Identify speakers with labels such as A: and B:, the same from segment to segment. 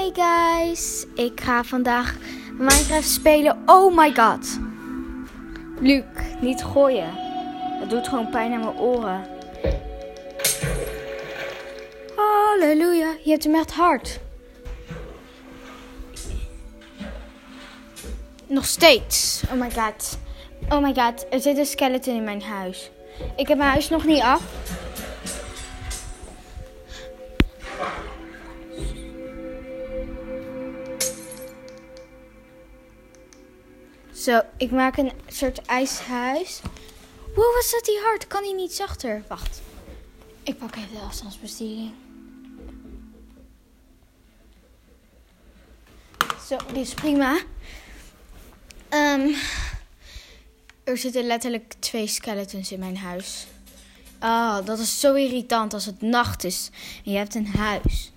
A: Hey guys, ik ga vandaag Minecraft spelen. Oh my god. Luc, niet gooien. Het doet gewoon pijn aan mijn oren. Halleluja, je hebt hem echt hard. Nog steeds. Oh my god. Oh my god, er zit een skeleton in mijn huis. Ik heb mijn huis nog niet af. Zo, ik maak een soort ijshuis. Wow, wat staat die hard? Kan hij niet zachter? Wacht. Ik pak even de afstandsbesteding. Zo, dit is prima. Ehm, er zitten letterlijk twee skeletons in mijn huis. Oh, dat is zo irritant als het nacht is en je hebt een huis.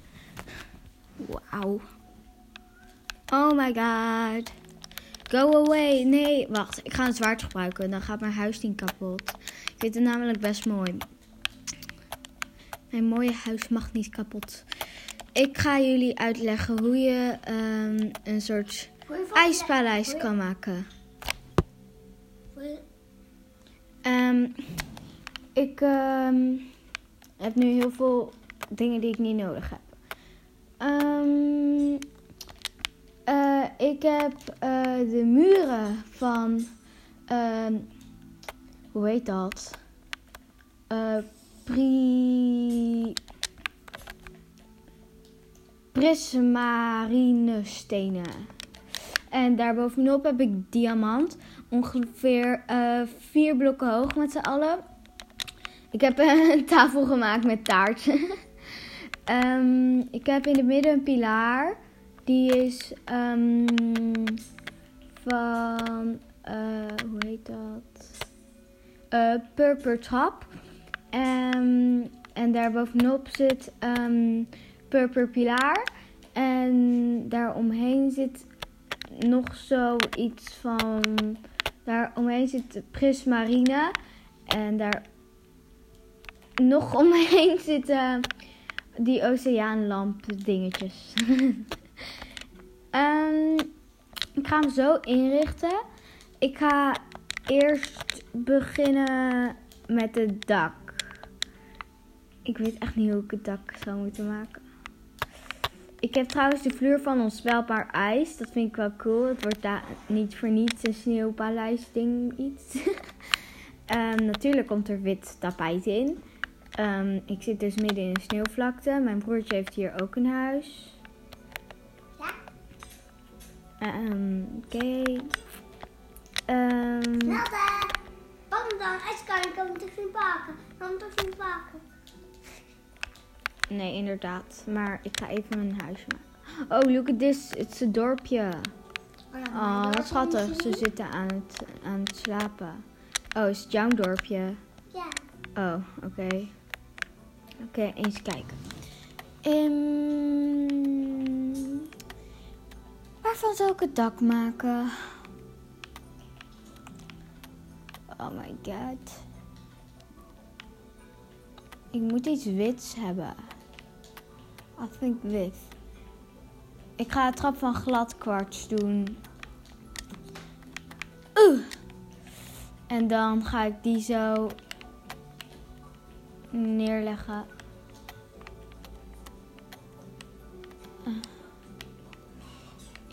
A: Wauw. Oh my god. Go away. Nee, wacht. Ik ga een zwaard gebruiken. Dan gaat mijn huis niet kapot. Ik vind het namelijk best mooi. Mijn mooie huis mag niet kapot. Ik ga jullie uitleggen hoe je um, een soort ijspaleis kan maken. Um, ik um, heb nu heel veel dingen die ik niet nodig heb. Um, uh, ik heb uh, de muren van, uh, hoe heet dat? Uh, pri... Prismarine stenen. En daarbovenop heb ik diamant. Ongeveer vier blokken hoog met z'n allen. Ik heb een tafel gemaakt met taart. um, ik heb in het midden een pilaar. Die is um, van, uh, hoe heet dat? Uh, Purper Top. Um, en daarbovenop zit um, Purper Pilaar. En daaromheen zit nog zoiets van, daaromheen zit Prismarine. En daar nog omheen zitten die oceaanlamp dingetjes. Um, ik ga hem zo inrichten. Ik ga eerst beginnen met het dak. Ik weet echt niet hoe ik het dak zou moeten maken. Ik heb trouwens de vloer van onspelbaar ijs. Dat vind ik wel cool. Het wordt daar niet voor niets een sneeuwpaleis ding iets. um, natuurlijk komt er wit tapijt in. Um, ik zit dus midden in een sneeuwvlakte. Mijn broertje heeft hier ook een huis. Um, Oké. Okay. Um,
B: Nada. Kom dan, ijskar, kan toch niet pakken. Kan toch niet pakken.
A: Nee, inderdaad. Maar ik ga even mijn huis maken. Oh, look at this. Het is een dorpje.
B: Oh, ja,
A: Oh, wat schattig. Ze zitten aan het, aan het slapen. Oh, is het jouw dorpje?
B: Ja.
A: Oh, oké. Okay. Oké, okay, eens kijken. Um, Waarvan zal ik het dak maken? Oh my god. Ik moet iets wits hebben. I think wit. Ik ga een trap van glad kwarts doen. Oeh. En dan ga ik die zo neerleggen.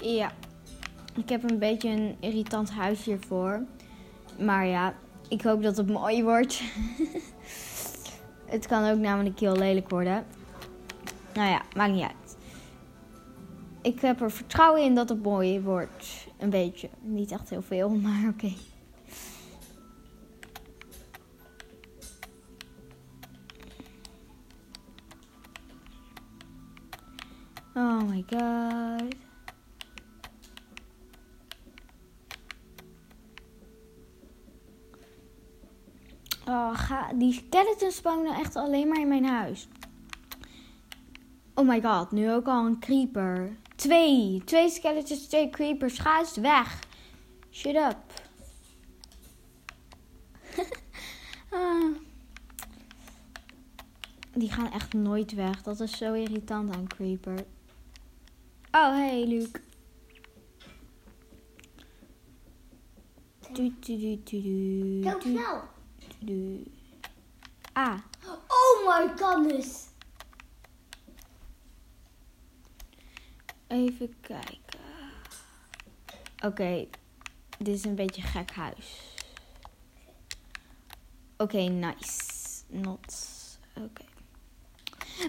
A: Ja, ik heb een beetje een irritant huis hiervoor. Maar ja, ik hoop dat het mooi wordt. het kan ook namelijk heel lelijk worden. Nou ja, maakt niet uit. Ik heb er vertrouwen in dat het mooi wordt. Een beetje. Niet echt heel veel, maar oké. Oh my god. Oh, ga, die skeletons spawnen echt alleen maar in mijn huis. Oh my god, nu ook al een creeper. Twee. Twee skeletons, twee creepers. Ga eens weg. Shut up. ah. Die gaan echt nooit weg. Dat is zo irritant aan creeper. Oh, hey, Luc. Du, du, du, du, du,
B: Heel
A: du,
B: snel.
A: Du. Ah,
B: Oh my goodness.
A: even kijken. Oké, dit is een beetje een gek huis. Oké, nice. Not. Oké.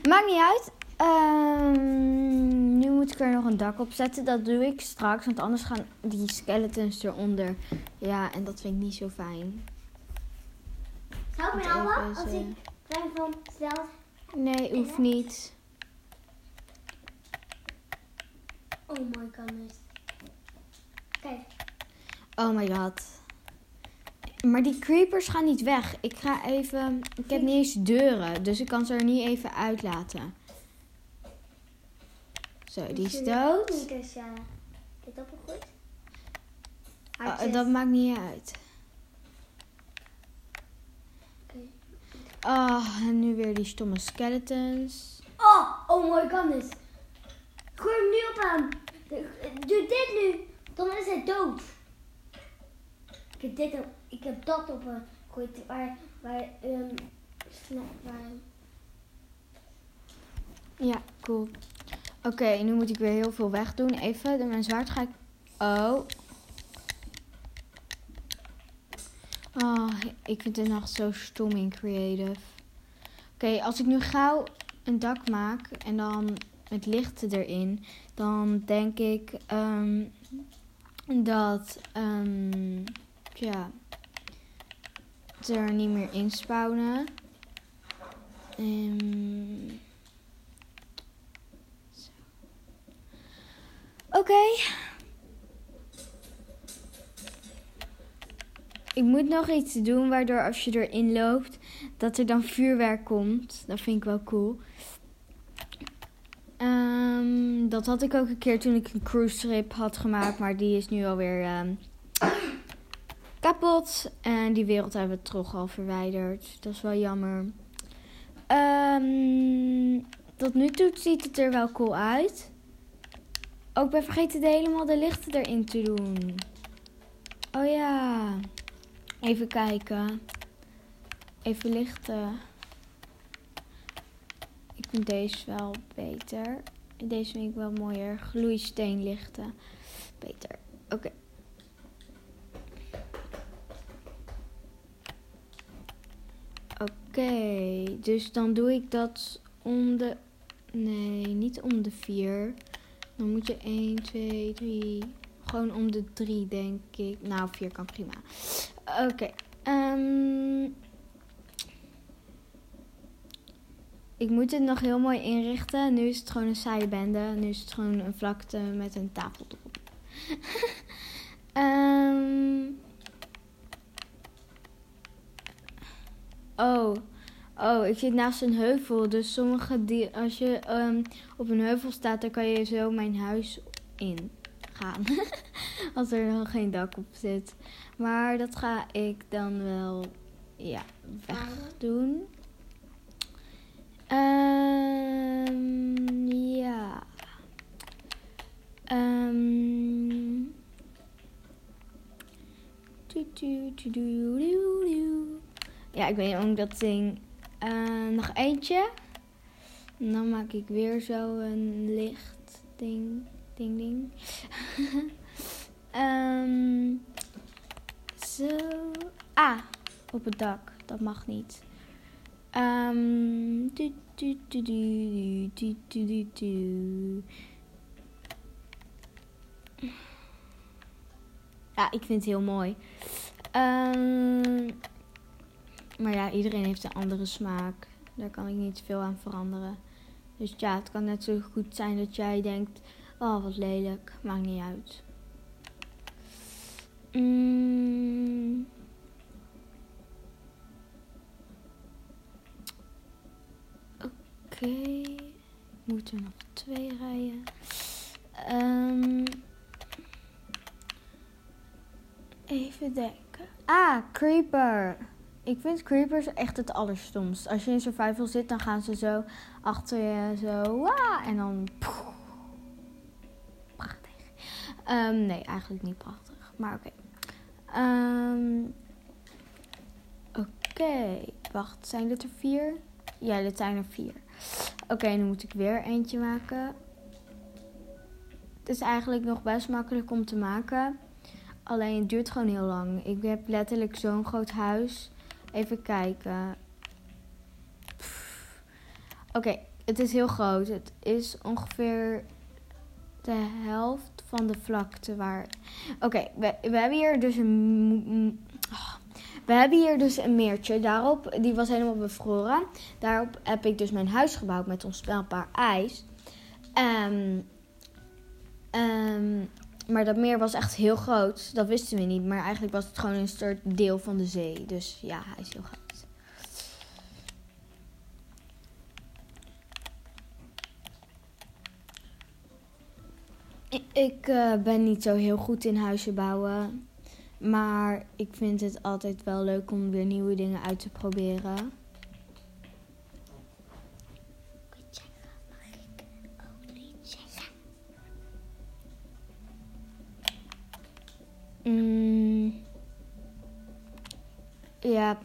A: Maakt niet uit. Ehm, nu moet ik er nog een dak op zetten. Dat doe ik straks, want anders gaan die skeletons eronder. Ja, en dat vind ik niet zo fijn.
B: Zou me helpen
A: even
B: als ik klein van stel?
A: Nee, hoeft niet.
B: Oh my goodness. Kijk.
A: Oh my god. Maar die creepers gaan niet weg. Ik ga even. Ik heb niet eens deuren, dus ik kan ze er niet even uitlaten. Zo, die is dood.
B: Dit op goed?
A: Oh, dat maakt niet uit.
B: Oké.
A: Oh, en nu weer die stomme skeletons.
B: Oh, oh my goodness. Gooi hem nu op aan. Doe dit nu. Dan is hij dood. Ik heb dit op, ik heb dat op een gegooid waar, waar, um, waar,
A: Ja, cool. Oké, nu moet ik weer heel veel wegdoen. Even, mijn zwaard ga ik... Oh. Oh, ik vind dit nog zo stom in creative. Oké, als ik nu gauw een dak maak en dan met lichten erin, dan denk ik ehm, dat, ehm, ja, er niet meer in spawnen. Ehm, Oké. Ik moet nog iets doen waardoor als je erin loopt, dat er dan vuurwerk komt. Dat vind ik wel cool. Ehm, dat had ik ook een keer toen ik een cruise trip had gemaakt, maar die is nu alweer ehm kapot. En die wereld hebben we toch al verwijderd. Dat is wel jammer. Ehm, tot nu toe ziet het er wel cool uit. Ook ben vergeten helemaal de lichten erin te doen. Oh ja. Even kijken. Even lichten. Ik vind deze wel beter. Deze vind ik wel mooier. Gloeisteenlichten. Beter. Oké. Oké. Dus dan doe ik dat om de... Nee, niet om de vier. Dan moet je 1, 2, 3. Gewoon om de 3, denk ik. Nou, 4 kan prima. Oké. ehm, ik moet het nog heel mooi inrichten. Nu is het gewoon een saaie bende. Nu is het gewoon een vlakte met een tafel erop. Ehm, oh. Oh, ik zit naast een heuvel. Dus sommige die, als je ehm, op een heuvel staat, dan kan je zo mijn huis in gaan. als er nog geen dak op zit. Maar dat ga ik dan wel ja, wegdoen. Ja. Ehm du, du. Ja, ik weet ik dat zing. Eh, nog eentje. En dan maak ik weer zo een licht ding, Ding, ding. Ehm, zo. Ah, op het dak. Dat mag niet. Ehm, ja, ik vind het heel mooi. Um, maar ja, iedereen heeft een andere smaak. Daar kan ik niet veel aan veranderen. Dus ja, het kan net zo goed zijn dat jij denkt oh, wat lelijk. Maakt niet uit. Mm. Oké. Moeten er nog twee rijden? Ehm, even denken. Ah, creeper. Ik vind creepers echt het allerstomst. Als je in survival zit, dan gaan ze zo achter je zo. Waa, en dan. Ehm, nee, eigenlijk niet prachtig. Maar oké. Ehm, oké. Wacht, zijn dit er vier? Ja, dit zijn er vier. Oké, nu moet ik weer eentje maken. Het is eigenlijk nog best makkelijk om te maken. Alleen het duurt gewoon heel lang. Ik heb letterlijk zo'n groot huis. Even kijken. Oké, het is heel groot. Het is ongeveer de helft van de vlakte waar. Oké, we, we hebben hier dus een. oh. We hebben hier dus een meertje. Daarop, die was helemaal bevroren. Daarop heb ik dus mijn huis gebouwd met onspelbaar ijs. Ehm, ehm, maar dat meer was echt heel groot. Dat wisten we niet. Maar eigenlijk was het gewoon een soort deel van de zee. Dus ja, hij is heel groot. Ik, eh, ben niet zo heel goed in huizen bouwen. Maar ik vind het altijd wel leuk om weer nieuwe dingen uit te proberen. Mm, ja,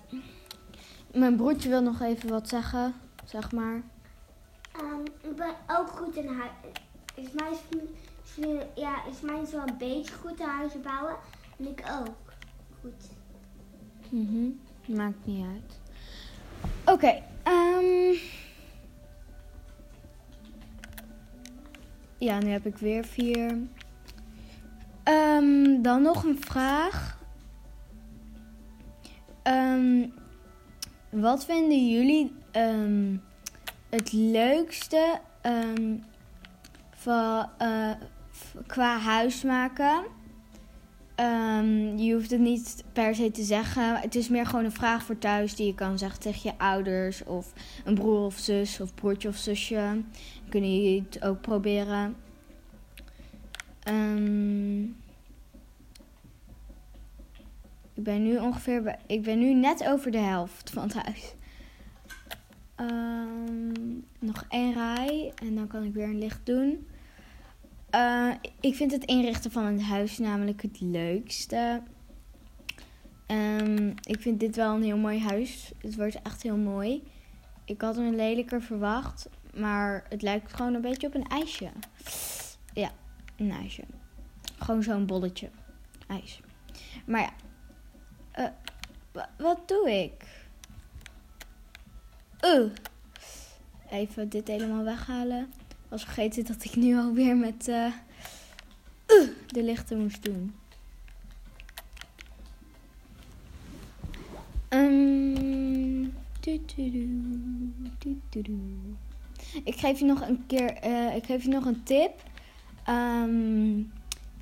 A: mijn broertje wil nog even wat zeggen, zeg maar.
B: Ehm, ik ben ook goed in huis. Is ja, is mij zo een beetje goed in huizen bouwen. En ik ook. Goed.
A: Mhm, Maakt niet uit. Oké, ehm. Ja, nu heb ik weer vier. Ehm, dan nog een vraag. Ehm, wat vinden jullie het leukste van, eh, qua huis maken? Ehm, je hoeft het niet per se te zeggen. Het is meer gewoon een vraag voor thuis die je kan zeggen tegen je ouders of een broer of zus of broertje of zusje. Kunnen jullie het ook proberen. Ehm, ik ben nu ongeveer ik ben nu net over de helft van het huis. Ehm, nog één rij en dan kan ik weer een licht doen. Eh, ik vind het inrichten van een huis namelijk het leukste. Ehm, ik vind dit wel een heel mooi huis. Het wordt echt heel mooi. Ik had hem lelijker verwacht, maar het lijkt gewoon een beetje op een ijsje. Ja, een ijsje. Gewoon zo'n bolletje ijs. Maar ja, Eh, wa- wat doe ik? Oeh. Even dit helemaal weghalen. Was vergeten dat ik nu alweer met eh, uh, de lichten moest doen. Ehm. Ik geef je nog een keer, eh, ik geef je nog een tip. Ehm,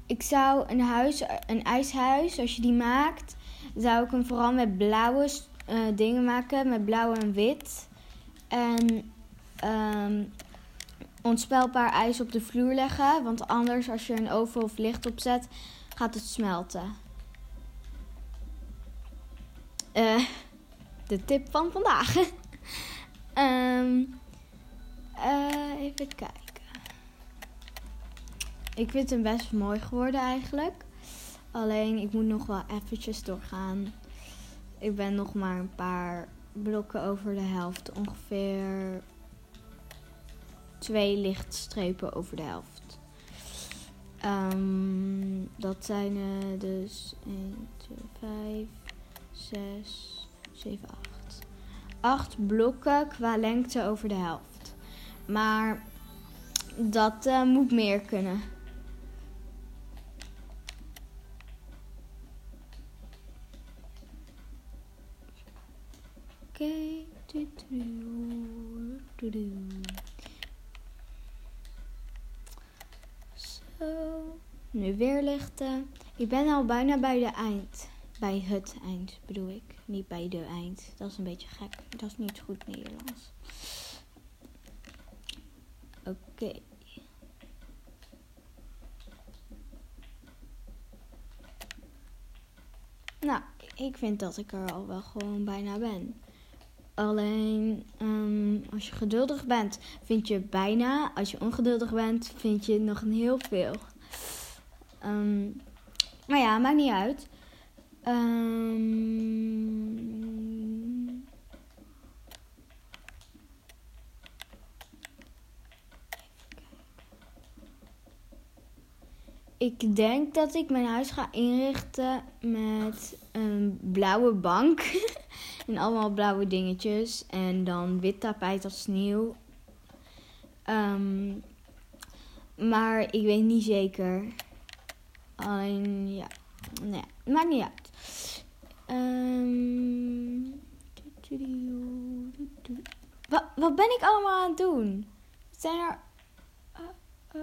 A: ik zou een huis, een ijshuis, als je die maakt, zou ik hem vooral met blauwe eh, dingen maken, met blauw en wit. En ehm, onspelbaar ijs op de vloer leggen. Want anders, als je een oven of licht opzet, gaat het smelten. Eh, de tip van vandaag. Ehm, eh, even kijken. Ik vind hem best mooi geworden eigenlijk. Alleen, ik moet nog wel eventjes doorgaan. Ik ben nog maar een paar blokken over de helft. Ongeveer twee lichtstrepen over de helft. Ehm, dat zijn er dus 1, 2, 5, 6, 7, 8. 8 blokken qua lengte over de helft. Maar dat eh, moet meer kunnen. Oké. Nu weer lichten. Ik ben al bijna bij de eind. Bij het eind bedoel ik. Niet bij de eind. Dat is een beetje gek. Dat is niet goed Nederlands. Oké. Nou, ik vind dat ik er al wel gewoon bijna ben. Alleen ehm, als je geduldig bent, vind je bijna. Als je ongeduldig bent, vind je nog heel veel. Ehm, maar ja, maakt niet uit. Ehm, ik denk dat ik mijn huis ga inrichten met een blauwe bank. en allemaal blauwe dingetjes. En dan wit tapijt als sneeuw. Ehm, maar ik weet niet zeker. Alleen, ja. Nee, maakt niet uit. Ehm, wat, wat ben ik allemaal aan het doen? Zijn er... Uh, uh,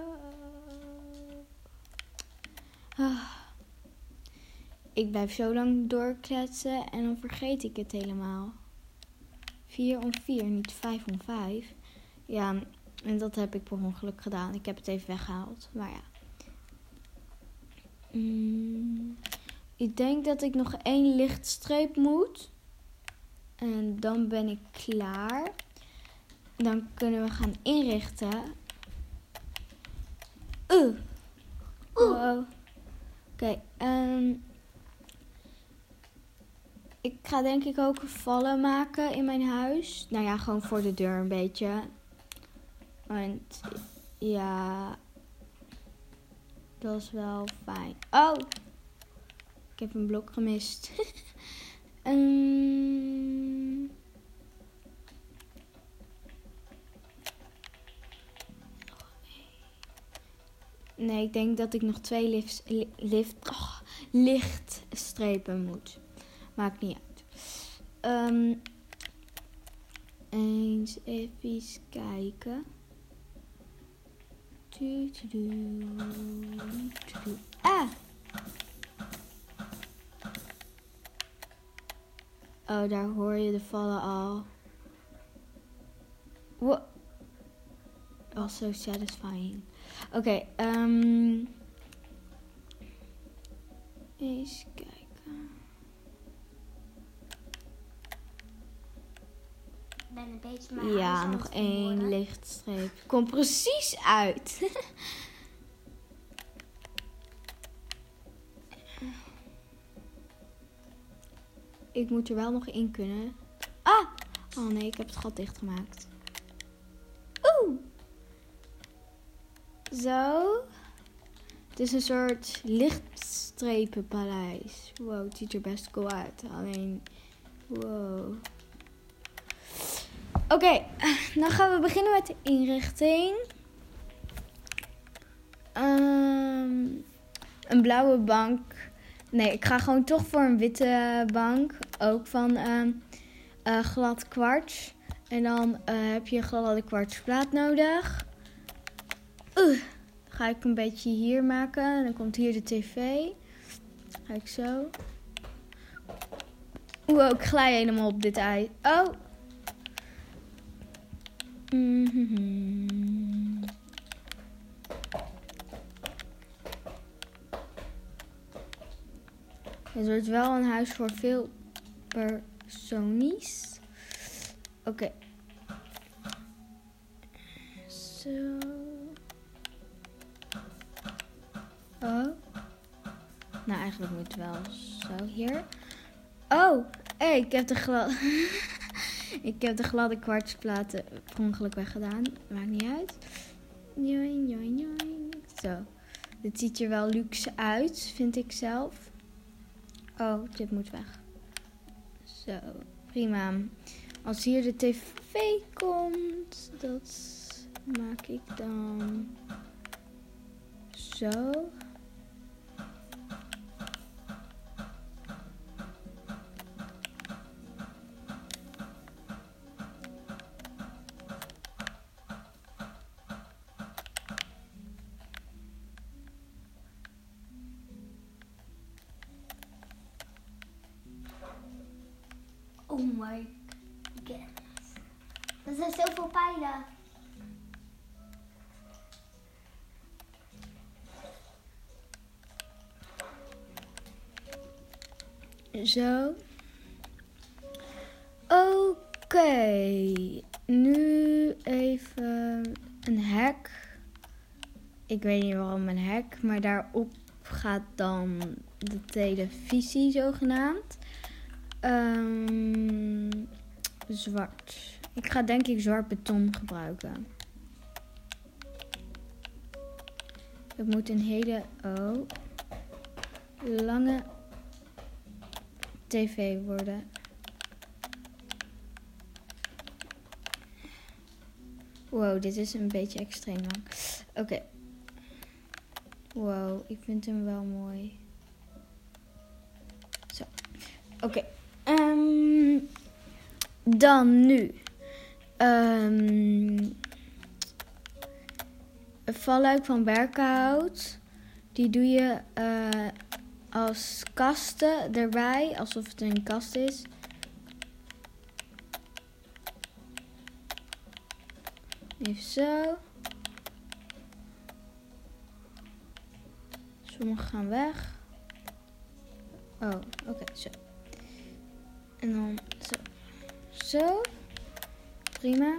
A: uh. Ik blijf zo lang doorkletsen en dan vergeet ik het helemaal. 4 om 4, niet 5 om 5. Ja, en dat heb ik per ongeluk gedaan. Ik heb het even weggehaald. Maar ja. Mm, ik denk dat ik nog één lichtstreep moet. En dan ben ik klaar. Dan kunnen we gaan inrichten. Oeh. Wow. Oké, okay, um, ik ga denk ik ook vallen maken in mijn huis. Nou ja, gewoon voor de deur een beetje. Want ja, dat is wel fijn. Oh, ik heb een blok gemist. um... Nee, ik denk dat ik nog twee lift, oh, lichtstrepen moet. Maakt niet uit. Um, eens even kijken. Ah! Oh, daar hoor je de vallen al. What? Oh, so satisfying. Oké, okay, um, eens kijken.
B: Ben een beetje mijn
A: Ja, nog één lichtstreep. Komt precies uit. ik moet er wel nog in kunnen. Ah! Oh nee, ik heb het gat dichtgemaakt. Oeh! Zo. Het is een soort lichtstrepenpaleis. Wow, het ziet er best cool uit. Alleen, wow. Oké, okay, dan gaan we beginnen met de inrichting. Um, een blauwe bank. Nee, ik ga gewoon toch voor een witte bank. Ook van um, uh, glad kwarts. En dan uh, heb je gladde kwartsplaat nodig. Uh, ga ik een beetje hier maken. En dan komt hier de tv. Ga ik zo. Oeh, ik glij helemaal op dit ei. Oh, Mm Het wordt wel een huis voor veel personies. Oké. Zo. Oh. Nou, eigenlijk moet het wel zo hier. Oh, hey, ik heb de glad. Ik heb de gladde kwartsplaten per ongeluk weggedaan. Maakt niet uit. Join, join, join. Zo. Dit ziet er wel luxe uit, vind ik zelf. Oh, dit moet weg. Zo, prima. Als hier de tv komt, dat maak ik dan zo. Zo. Oké. Nu even een hek. Ik weet niet waarom een hek, maar daarop gaat dan de televisie zogenaamd. Ehm, zwart. Ik ga denk ik zwart beton gebruiken. Het moet een hele oh, lange tv worden. Wow, dit is een beetje extreem lang. Oké. Wow, ik vind hem wel mooi. Zo. Oké. ehm, dan nu. Ehm een valluik van berkenhout. Die doe je eh, als kasten erbij, alsof het een kast is. Even zo. Sommige gaan weg. Oh, oké, zo. En dan zo. Zo. Prima.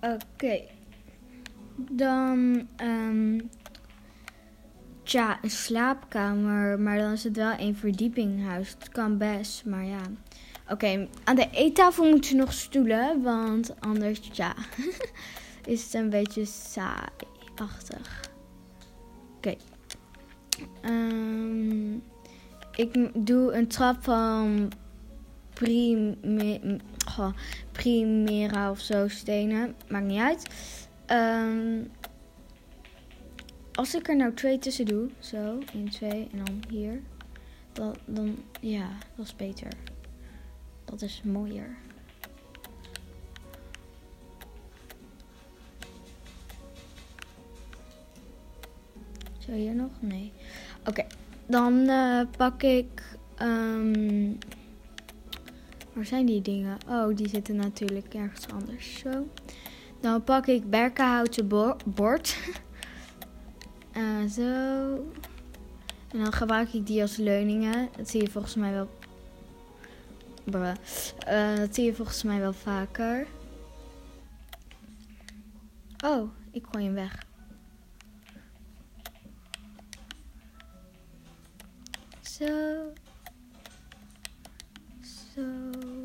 A: Oké. Dan, ehm tja, een slaapkamer. Maar dan is het wel een verdiepinghuis. Het kan best, maar ja. Oké, aan de eettafel moeten nog stoelen. Want anders, ja, is het een beetje saai-achtig. Oké. Ehm, ik doe een trap van prime, goh, primera of zo stenen. Maakt niet uit. Ehm, als ik er nou twee tussen doe, zo, 1, 2 en dan hier, dan, dan ja, dat is beter. Dat is mooier. Zo hier nog? Nee. Oké, dan eh, pak ik. ehm, waar zijn die dingen? Oh, die zitten natuurlijk ergens anders. Zo. Dan pak ik berkenhouten bo- bord. Eh, zo. En dan gebruik ik die als leuningen. Dat zie je volgens mij wel. Eh, dat zie je volgens mij wel vaker. Oh, ik gooi hem weg. Zo. Zo.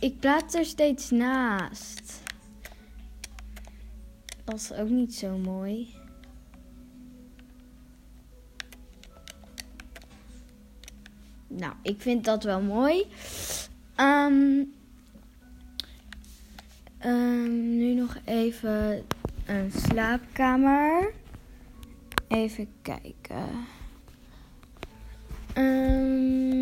A: Ik plaats er steeds naast. Dat is ook niet zo mooi. Nou, ik vind dat wel mooi. Ehm, ehm, nu nog even een slaapkamer. Even kijken. Ehm,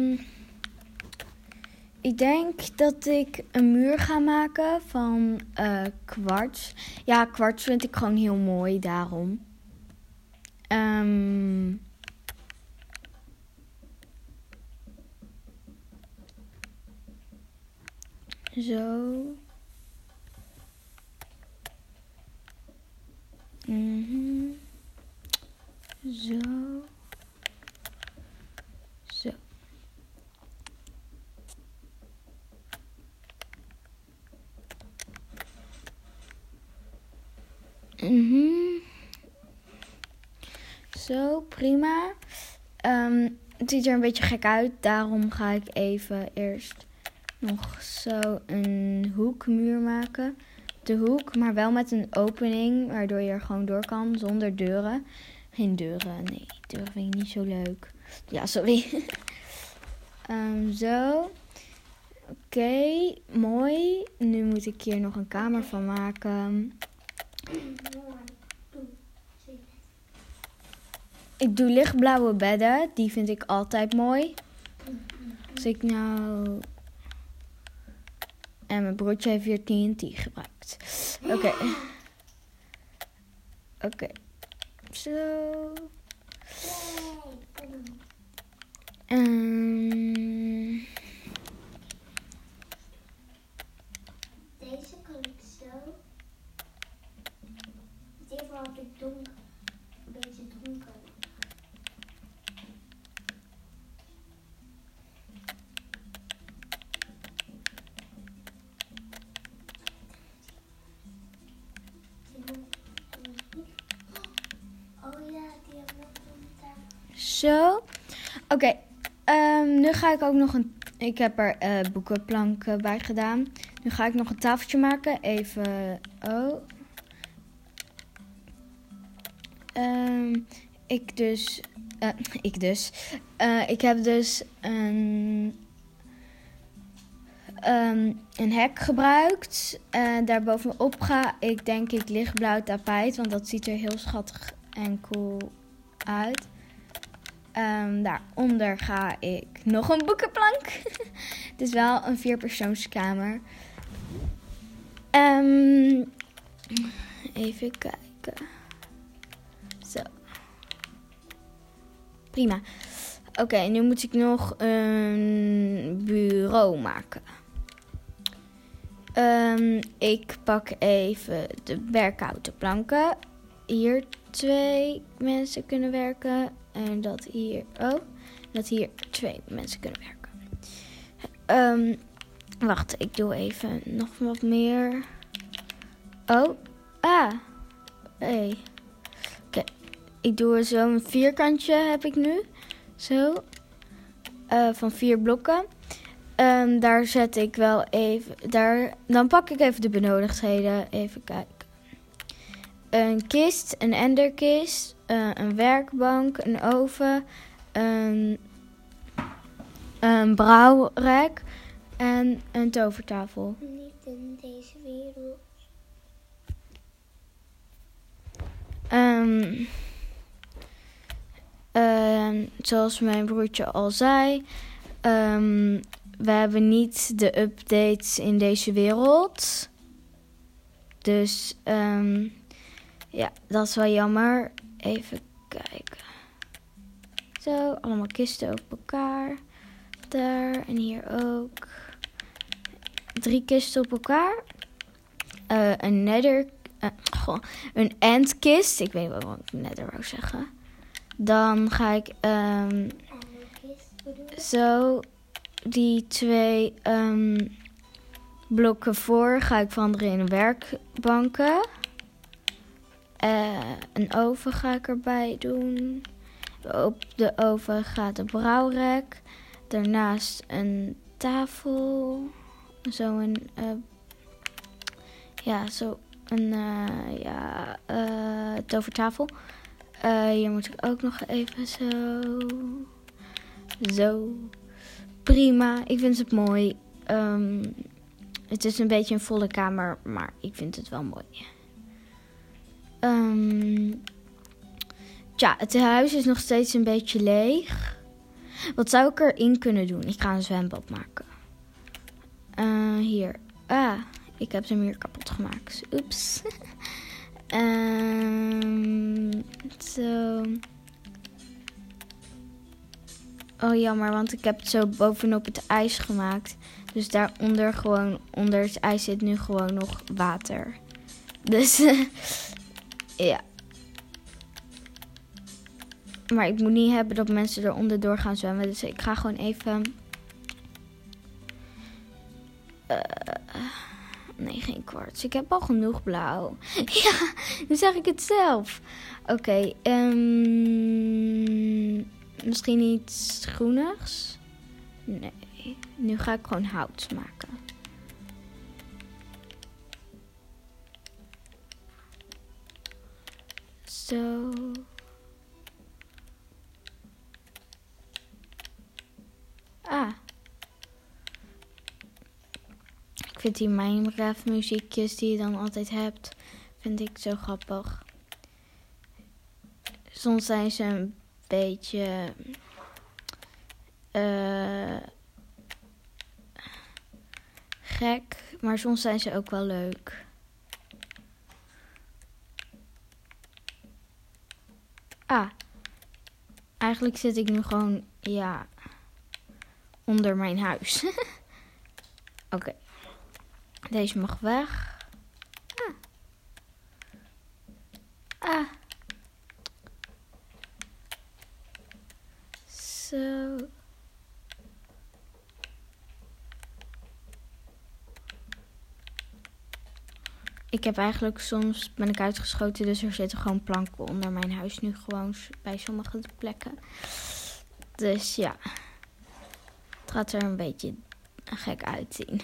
A: ik denk dat ik een muur ga maken van eh kwarts. Ja, kwarts vind ik gewoon heel mooi, daarom. Ehm, zo. Zo. Zo. Mhm. Zo, prima. Ehm, het ziet er een beetje gek uit. Daarom ga ik even eerst nog zo een hoekmuur maken. De hoek, maar wel met een opening, waardoor je er gewoon door kan zonder deuren. Geen deuren, nee, deuren vind ik niet zo leuk. Ja, sorry. Ehm, zo. Oké, mooi. Nu moet ik hier nog een kamer van maken. Ik doe lichtblauwe bedden. Die vind ik altijd mooi. Als ik nou... En mijn broertje heeft weer TNT gebruikt. Oké. Oké. Zo. Ehm,
B: Zo.
A: Oké. ehm, nu ga ik ook nog een. Ik heb er eh, boekenplanken bij gedaan. Nu ga ik nog een tafeltje maken. Even. Oh. Ehm, ik dus. eh, ik dus. Eh, ik heb dus een. ehm, een hek gebruikt. En daarbovenop ga ik denk ik lichtblauw tapijt. Want dat ziet er heel schattig en cool uit. Ehm, daaronder ga ik nog een boekenplank. Het is wel een vierpersoonskamer. Ehm even kijken. Zo. Prima. Oké, nu moet ik nog een bureau maken. Ehm, ik pak even de werkhouten planken. Hier twee mensen kunnen werken. En dat hier ook. Dat hier twee mensen kunnen werken. Ehm, wacht, ik doe even nog wat meer. Oh, ah. Hey. Oké, ik doe zo'n vierkantje heb ik nu. Zo. Eh, van vier blokken. Ehm, daar zet ik wel even. Daar, dan pak ik even de benodigdheden. Even kijken. Een kist, een enderkist, eh, een werkbank, een oven, een, een brouwrek en een tovertafel.
B: Niet in deze wereld.
A: Ehm, ehm, zoals mijn broertje al zei, ehm, we hebben niet de updates in deze wereld. Dus ehm, ja, dat is wel jammer. Even kijken. Zo, allemaal kisten op elkaar. Daar en hier ook. Drie kisten op elkaar. Eh, een nether. eh, goh, een endkist. Ik weet niet wat ik nether wou zeggen. Dan ga ik ehm, zo die twee ehm, blokken voor ga ik veranderen in werkbanken. Eh, een oven ga ik erbij doen. Op de oven gaat de brouwrek. Daarnaast een tafel. Zo een... eh, ja, zo een... eh, ja, tovertafel. Hier moet ik ook nog even zo... Zo. Prima. Ik vind het mooi. Ehm, het is een beetje een volle kamer, maar ik vind het wel mooi. Ehm tja, het huis is nog steeds een beetje leeg. Wat zou ik erin kunnen doen? Ik ga een zwembad maken. Eh, hier. Ah, ik heb hem hier kapot gemaakt. Oeps. Ehm zo. Oh jammer, want ik heb het zo bovenop het ijs gemaakt. Dus daaronder gewoon, onder het ijs zit nu gewoon nog water. Dus ja. Maar ik moet niet hebben dat mensen eronder door gaan zwemmen. Dus ik ga gewoon even... Eh, nee, geen kwarts. Ik heb al genoeg blauw. ja, nu zeg ik het zelf. Oké, ehm, misschien iets groenigs? Nee, nu ga ik gewoon hout maken. Zo. Ah. Ik vind die Minecraft muziekjes die je dan altijd hebt, vind ik zo grappig. Soms zijn ze een beetje eh, gek, maar soms zijn ze ook wel leuk. Ah, eigenlijk zit ik nu gewoon, ja, onder mijn huis. Oké, deze mag weg. Ah. Ah. Zo. ik heb eigenlijk soms ben ik uitgeschoten, dus er zitten gewoon planken onder mijn huis nu gewoon bij sommige plekken. Dus ja, het gaat er een beetje gek uitzien.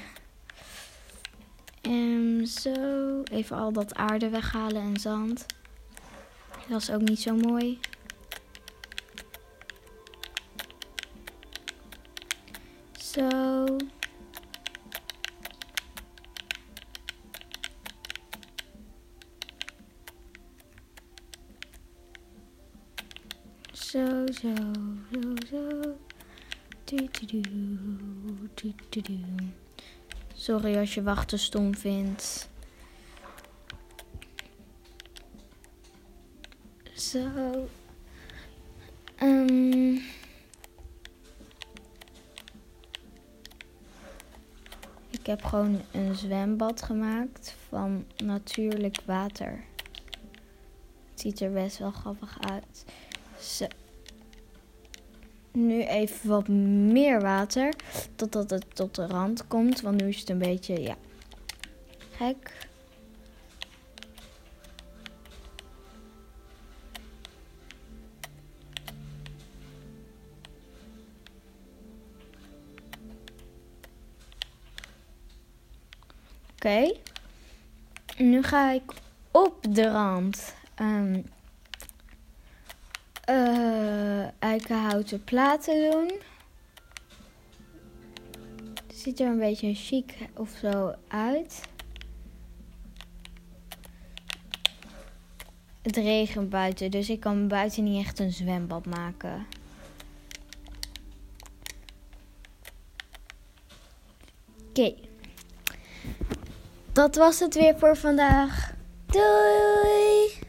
A: En zo, even al dat aarde weghalen en zand. Dat is ook niet zo mooi. Zo. Zo, zo, zo. Sorry als je wachten stom vindt. Zo. Ehm. Ik heb gewoon een zwembad gemaakt van natuurlijk water. Het ziet er best wel grappig uit. Zo. Nu even wat meer water. Totdat het tot de rand komt. Want nu is het een beetje, ja, gek. Oké. Nu ga ik op de rand ehm eh, eikenhouten platen doen. Ziet er een beetje chic of zo uit. Het regent buiten, dus ik kan buiten niet echt een zwembad maken. Oké. Dat was het weer voor vandaag. Doei!